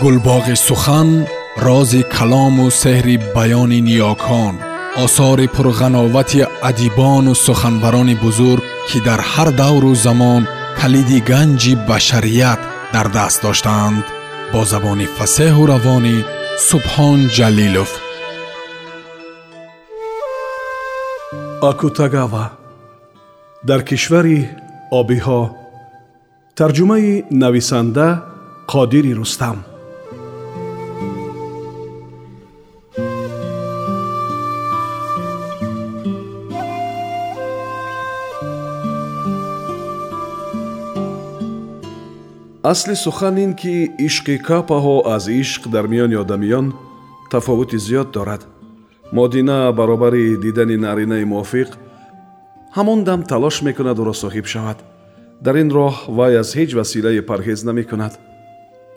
гулбоғи сухан рози калому сеҳри баёни ниёкон осори пурғановати адибону суханбарони бузург ки дар ҳар давру замон калиди ганҷи башарият дар даст доштаанд бо забони фасеҳу равонӣ субҳон ҷалилов акутагава дар кишвари обиҳо тарҷумаи нависанда қодири рустам асли сухан ин ки ишқи капаҳо аз ишқ дар миёни одамиён тафовути зиёд дорад. Модина баробари дидани наринаи мувофиқ ҳамон дам талош мекунад ӯро соҳиб шавад. Дар ин роҳ вай аз ҳеҷ василае парҳез намекунад.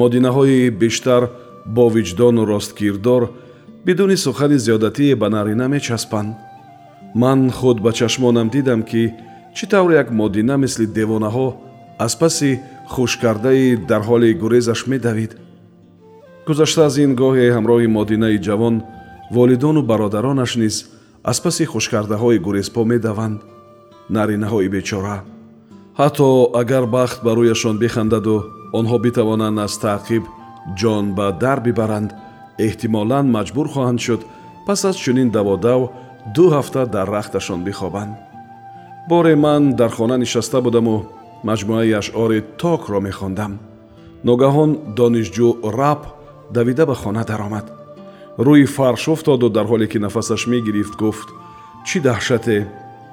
Модинаҳои бештар бо виҷдону росткирдор бидуни сухани зиёдатие ба нарина мечаспанд. Ман худ ба чашмонам дидам ки чӣ тавр як модина мисли девонаҳо аз паси хушкардаи дар ҳоли гурезаш медавид. Гузашта аз ин гоҳе ҳамроҳи модинаи ҷавон волидону бародаронаш низ аз паси хушкардаҳои гурезпо медаванд. Наринаҳои бечора ҳатто агар бахт ба рӯяшон бихандаду онҳо битавонанд аз таъқиб ҷон ба дар бибаранд. Эҳтимолан маҷбур хоҳанд шуд пас аз чунин даводав ду ҳафта дар рахташон бихобанд. Боре ман дар хона нишаста будаму маҷмӯаи ашъори токро мехондам. Ногаҳон донишҷӯ раб давида ба хона даромад. Рӯи фарш уфтоду дар ҳоле ки нафасаш мегирифт гуфт чӣ даҳшате?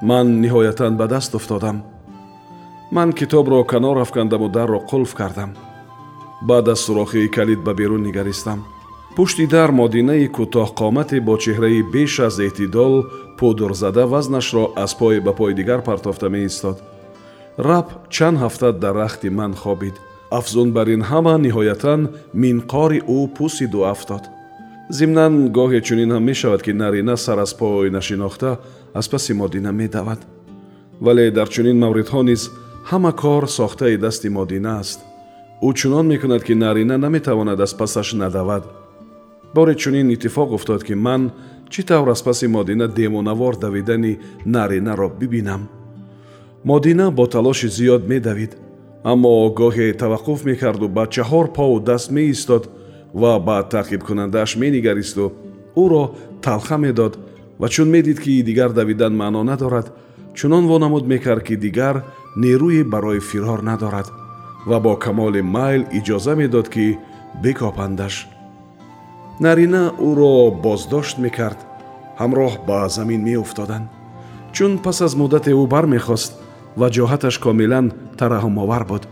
Ман ниҳоятан ба даст уфтодам. Ман китобро канор афкандаму дарро қулф кардам. Баъд аз сурохии калид ба берун нигаристам. Пушти дар модинаи кӯтоҳқомате бо чеҳраи беш аз эътидол пудурзада вазнашро аз пой ба пои дигар партофта меистод раб чанд ҳафта дар рахти ман хобид. Афзун бар ин ҳама ниҳоятан минқори ӯ пусиду афтод. Зимнан гоҳе чунин ҳам мешавад ки нарина сар аз пой нашинохта аз паси модина медавад. Вале дар чунин мавридҳо низ ҳама кор сохтаи дасти модина аст. Ӯ чунон мекунад ки нарина наметавонад аз пасаш надавад. Боре чунин иттифоқ уфтод ки ман чӣ тавр аз паси модина демонавор давидани наринаро бибинам модина бо талоши зиёд медавид аммо гоҳе таваққуф мекарду ба чаҳор пову даст меистод ва ба таъқибкунандааш менигаристу. Ӯро талха медод ва чун медид ки дигар давидан маъно надорад чунон вонамуд мекард ки дигар нерӯе барои фирор надорад ва бо камоли майл иҷоза медод ки бикопандаш нарина ӯро боздошт мекард ҳамроҳ ба замин меуфтоданд. Чун пас аз муддате ӯ бармехост ваҷоҳаташ комилан тараҳумовар буд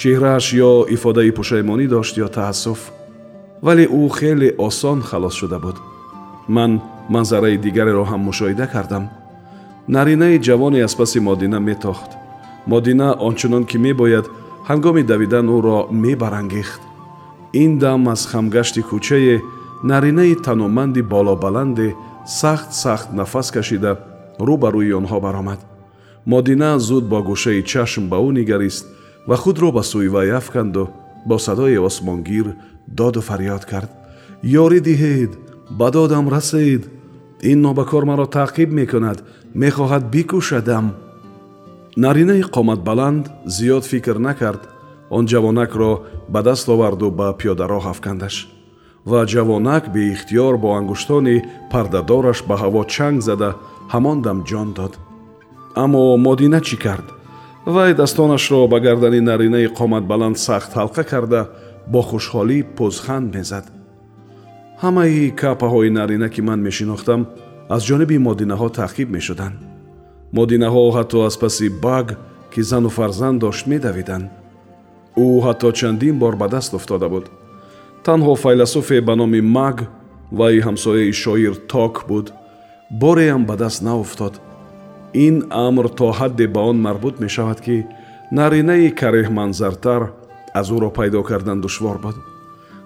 чеҳрааш ё ифодаи пушаймонӣ дошт ё таассуф вале ӯ хеле осон халос шуда буд ман манзараи дигареро ҳам мушоҳида кардам наринаи ҷавоне аз паси модина метохт модина ончунон ки мебояд ҳангоми давидан ӯро мебарангехт ин дам аз хамгашти кӯчае наринаи таноманди болобаланде сахт сахт нафас кашида рӯ ба рӯи онҳо баромад модина зуд бо гӯшаи чашм ба ӯ нигарист ва худро ба сӯи вай афканду бо садои осмонгир доду фарёд кард. Ёрӣ диҳед ба додам расед. Ин нобакор маро таъқиб мекунад. Мехоҳад бикушадам наринаи қоматбаланд зиёд фикр накард. Он ҷавонакро ба даст оварду ба пиёдароҳ афкандаш. Ва ҷавонак беихтиёр бо ангуштони пардадораш ба ҳаво чанг зада ҳамон дам ҷон дод аммо модина чӣ кард? Вай дастонашро ба гардани наринаи қоматбаланд сахт ҳалқа карда бо хушҳолӣ пӯзханд мезад. Ҳамаи капаҳои нарина ки ман мешинохтам аз ҷониби модинаҳо таъқиб мешуданд. Модинаҳо ҳатто аз паси баг ки зану фарзанд дошт медавиданд. Ӯ ҳатто чандин бор ба даст уфтода буд. Танҳо файласуфе ба номи маг вай ҳамсояи шоир ток буд. Бореам ба даст науфтод ин амр то ҳадде ба он марбут мешавад ки наринаи кареҳманзартар аз ӯро пайдо кардан душвор буд.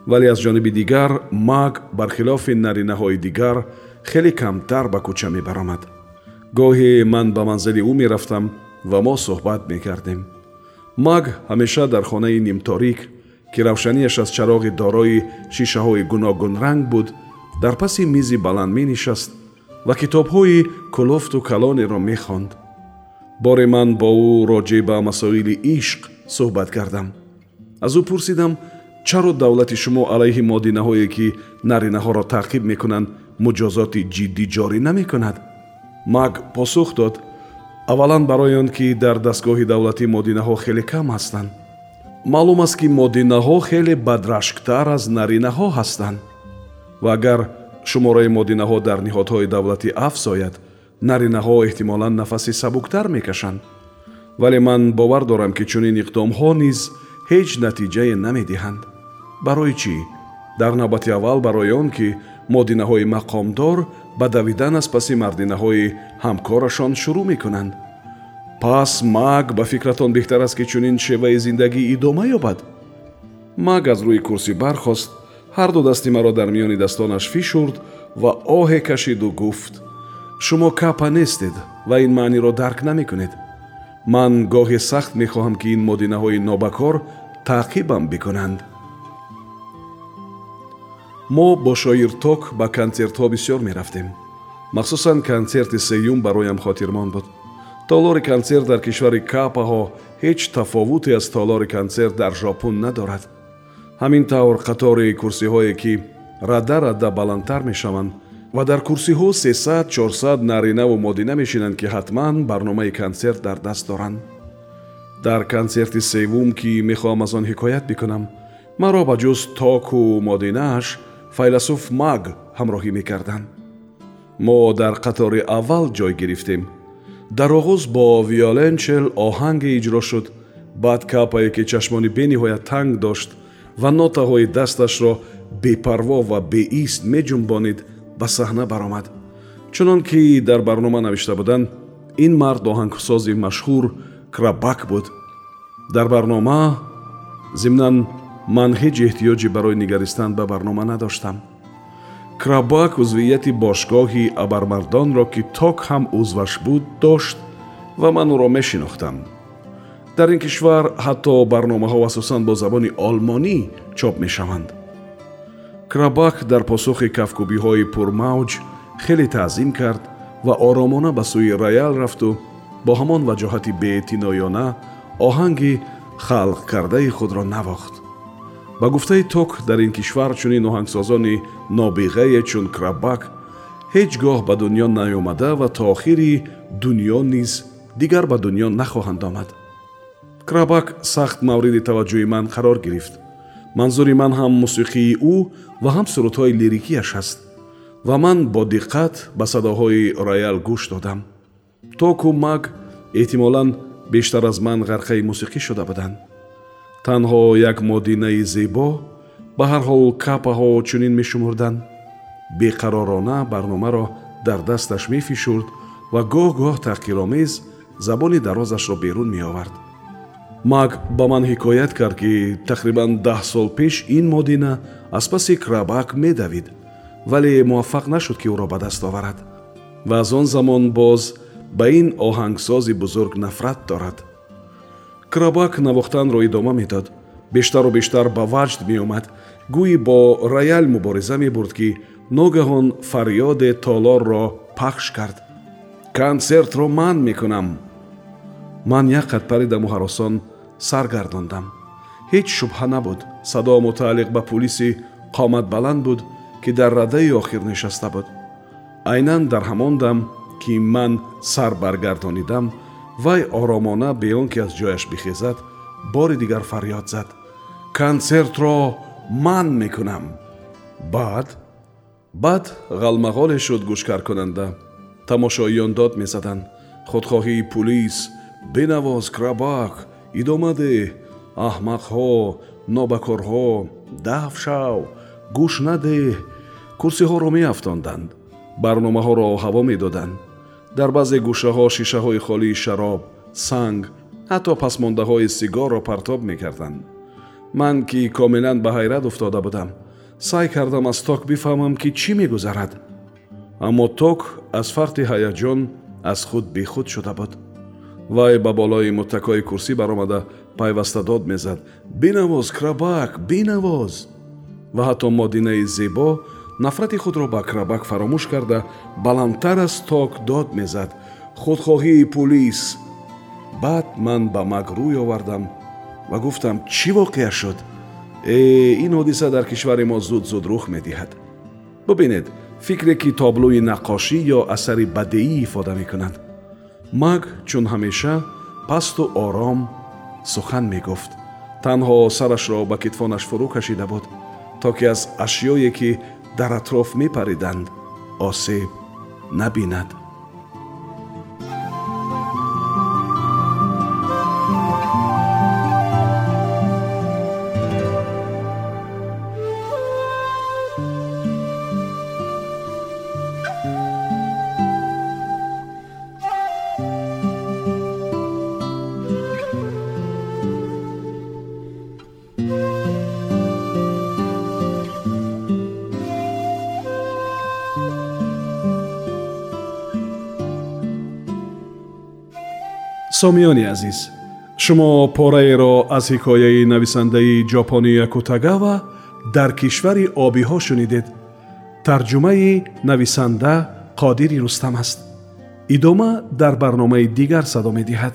Вале аз ҷониби дигар маг бархилофи наринаҳои дигар хеле камтар ба кӯча мебаромад. Гоҳе ман ба манзили ӯ мерафтам ва мо суҳбат мекардем. Маг ҳамеша дар хонаи нимторик ки равшаниаш аз чароғи дорои шишаҳои гуногунранг буд дар паси мизи баланд менишаст ва китобҳои кулофту калонеро мехонд. Боре ман бо ӯ роҷеъ ба масоили ишқ суҳбат кардам. Аз ӯ пурсидам чаро давлати шумо алайҳи модинаҳое ки наринаҳоро таъқиб мекунанд муҷозоти ҷиддӣ ҷорӣ намекунад? Маг посух дод аввалан барои он ки дар дастгоҳи давлатӣ модинаҳо хеле кам ҳастанд. Маълум аст ки модинаҳо хеле бадрашктар аз наринаҳо ҳастанд. Ва агар шумораи модинаҳо дар ниҳодҳои давлатӣ афзояд наринаҳо эҳтимолан нафаси сабуктар мекашанд. Вале ман бовар дорам ки чунин иқдомҳо низ ҳеҷ натиҷае намедиҳанд. Барои чӣ? Дар навбати аввал барои он ки модинаҳои мақомдор ба давидан аз паси мардинаҳои ҳамкорашон шурӯъ мекунанд. Пас маг ба фикратон беҳтар аст ки чунин шеваи зиндагӣ идома ёбад. Маг аз рӯи курсӣ бархост ҳарду дасти маро дар миёни дастонаш фишурд ва оҳе кашиду гуфт. Шумо капа нестед ва ин маъниро дарк намекунед. Ман гоҳе сахт мехоҳам ки ин модинаҳои нобакор таъқибам бикунанд мо бо шоир ток ба консертҳо бисёр мерафтем. Махсусан консерти сеюм бароям хотирмон буд. Толори консерт дар кишвари капаҳо ҳеҷ тафовуте аз толори консерт дар жопун надорад ҳамин тавр қатори курсиҳое ки радда радда баландтар мешаванд ва дар курсиҳо сесад чорсад наринаву модина мешинанд ки ҳатман барномаи консерт дар даст доранд. Дар консерти севум ки мехоҳам аз он ҳикоят бикунам маро ба ҷуз току модинааш файласуф маг ҳамроҳӣ мекарданд. Мо дар қатори аввал ҷой гирифтем. Дар оғоз бо виоленчел оҳанге иҷро шуд. Баъд капае ки чашмони бениҳоят танг дошт ва нотаҳои дасташро бепарво ва беист меҷунбонид ба саҳна баромад. Чунон ки дар барнома навишта буданд ин мард оҳангсози машҳур крабак буд. Дар барнома зимнан ман ҳеҷ эҳтиёҷе барои нигаристан ба барнома надоштам. Крабак узвияти бошгоҳи абармардонро ки ток ҳам узваш буд дошт ва ман ӯро мешинохтам дар ин кишвар ҳатто барномаҳо асосан бо забони олмонӣ чоп мешаванд. Крабак дар посухи кафкубиҳои пурмавҷ хеле таъзим кард ва оромона ба сӯи роял рафту бо ҳамон ваҷоҳати беэътиноёна оҳанги халқкардаи худро навохт. Ба гуфтаи ток дар ин кишвар чунин оҳангсозони нобиғае чун крабак ҳеҷ гоҳ ба дунё наёмада ва то охири дунё низ дигар ба дунё нахоҳанд омад крабак сахт мавриди таваҷҷӯҳи ман қарор гирифт. Манзури ман ҳам мусиқии ӯ ва ҳам сурудҳои лирикияш аст. Ва ман бо диққат ба садоҳои роял гӯш додам. Току маг эҳтимолан бештар аз ман ғарқаи мусиқӣ шуда буданд. Танҳо як модинаи зебо ба ҳар ҳол капаҳо чунин мешумурданд. Беқаророна барномаро дар дасташ мефишурд ва гоҳ-гоҳ таҳқиромез забони дарозашро берун меовард маг ба ман ҳикоят кард ки тақрибан даҳ сол пеш ин модина аз паси крабак медавид вале муваффақ нашуд ки ӯро ба даст оварад. Ва аз он замон боз ба ин оҳангсози бузург нафрат дорад. Крабак навохтанро идома медод бештару бештар ба ваҷд меомад. Гӯӣ бо роял мубориза мебурд ки ногаҳон фарёде толорро пахш кард. Консертро ман мекунам! Ман як қад паридаму ҳаросон сар гардондам ҳеҷ шубҳа набуд. Садо мутааллиқ ба пулиси қоматбаланд буд ки дар раддаи охир нишаста буд. Айнан дар ҳамон дам ки ман сар баргардонидам вай оромона бе он ки аз ҷояш бихезад бори дигар фарёд зад. Консертро ман мекунам. Баъд баъд ғалмағоле шуд гӯшкаркунанда тамошоиён дод мезаданд худхоҳии пулис бенавоз крабак идома деҳ аҳмақҳо нобакорҳо даф шав гӯш надеҳ курсиҳоро меафтонданд барномаҳоро ҳаво медоданд. Дар баъзе гӯшаҳо шишаҳои холии шароб санг ҳатто пасмондаҳои сигарро партоб мекарданд. Ман ки комилан ба ҳайрат уфтода будам сай кардам аз ток бифаҳмам ки чӣ мегузарад. Аммо ток аз фарти ҳаяҷон аз худ бехуд шуда буд вай ба болои муттакои курсӣ баромада пайваста дод мезад. Бинавоз крабак бинавоз! Ва ҳатто модинаи зебо нафрати худро ба крабак фаромӯш карда баландтар аз ток дод мезад. Худхоҳии пулис. Баъд ман ба маг рӯй овардам ва гуфтам чӣ воқеа шуд? Э ин ҳодиса дар кишвари мо зуд зуд рух медиҳад. Бубинед фикре ки таблӯи наққошӣ ё асари бадеӣ ифода мекунад маг чун ҳамеша пасту ором сухан мегуфт. Танҳо сарашро ба китфонаш фурӯ кашида буд то ки аз ашёе ки дар атроф мепариданд осеб набинад сомиёни азиз шумо пораеро аз ҳикояи нависандаи ҷопония кутагава дар кишвари обиҳо шунидед. Тарҷумаи нависанда қодири рустам аст. Идома дар барномаи дигар садо медиҳад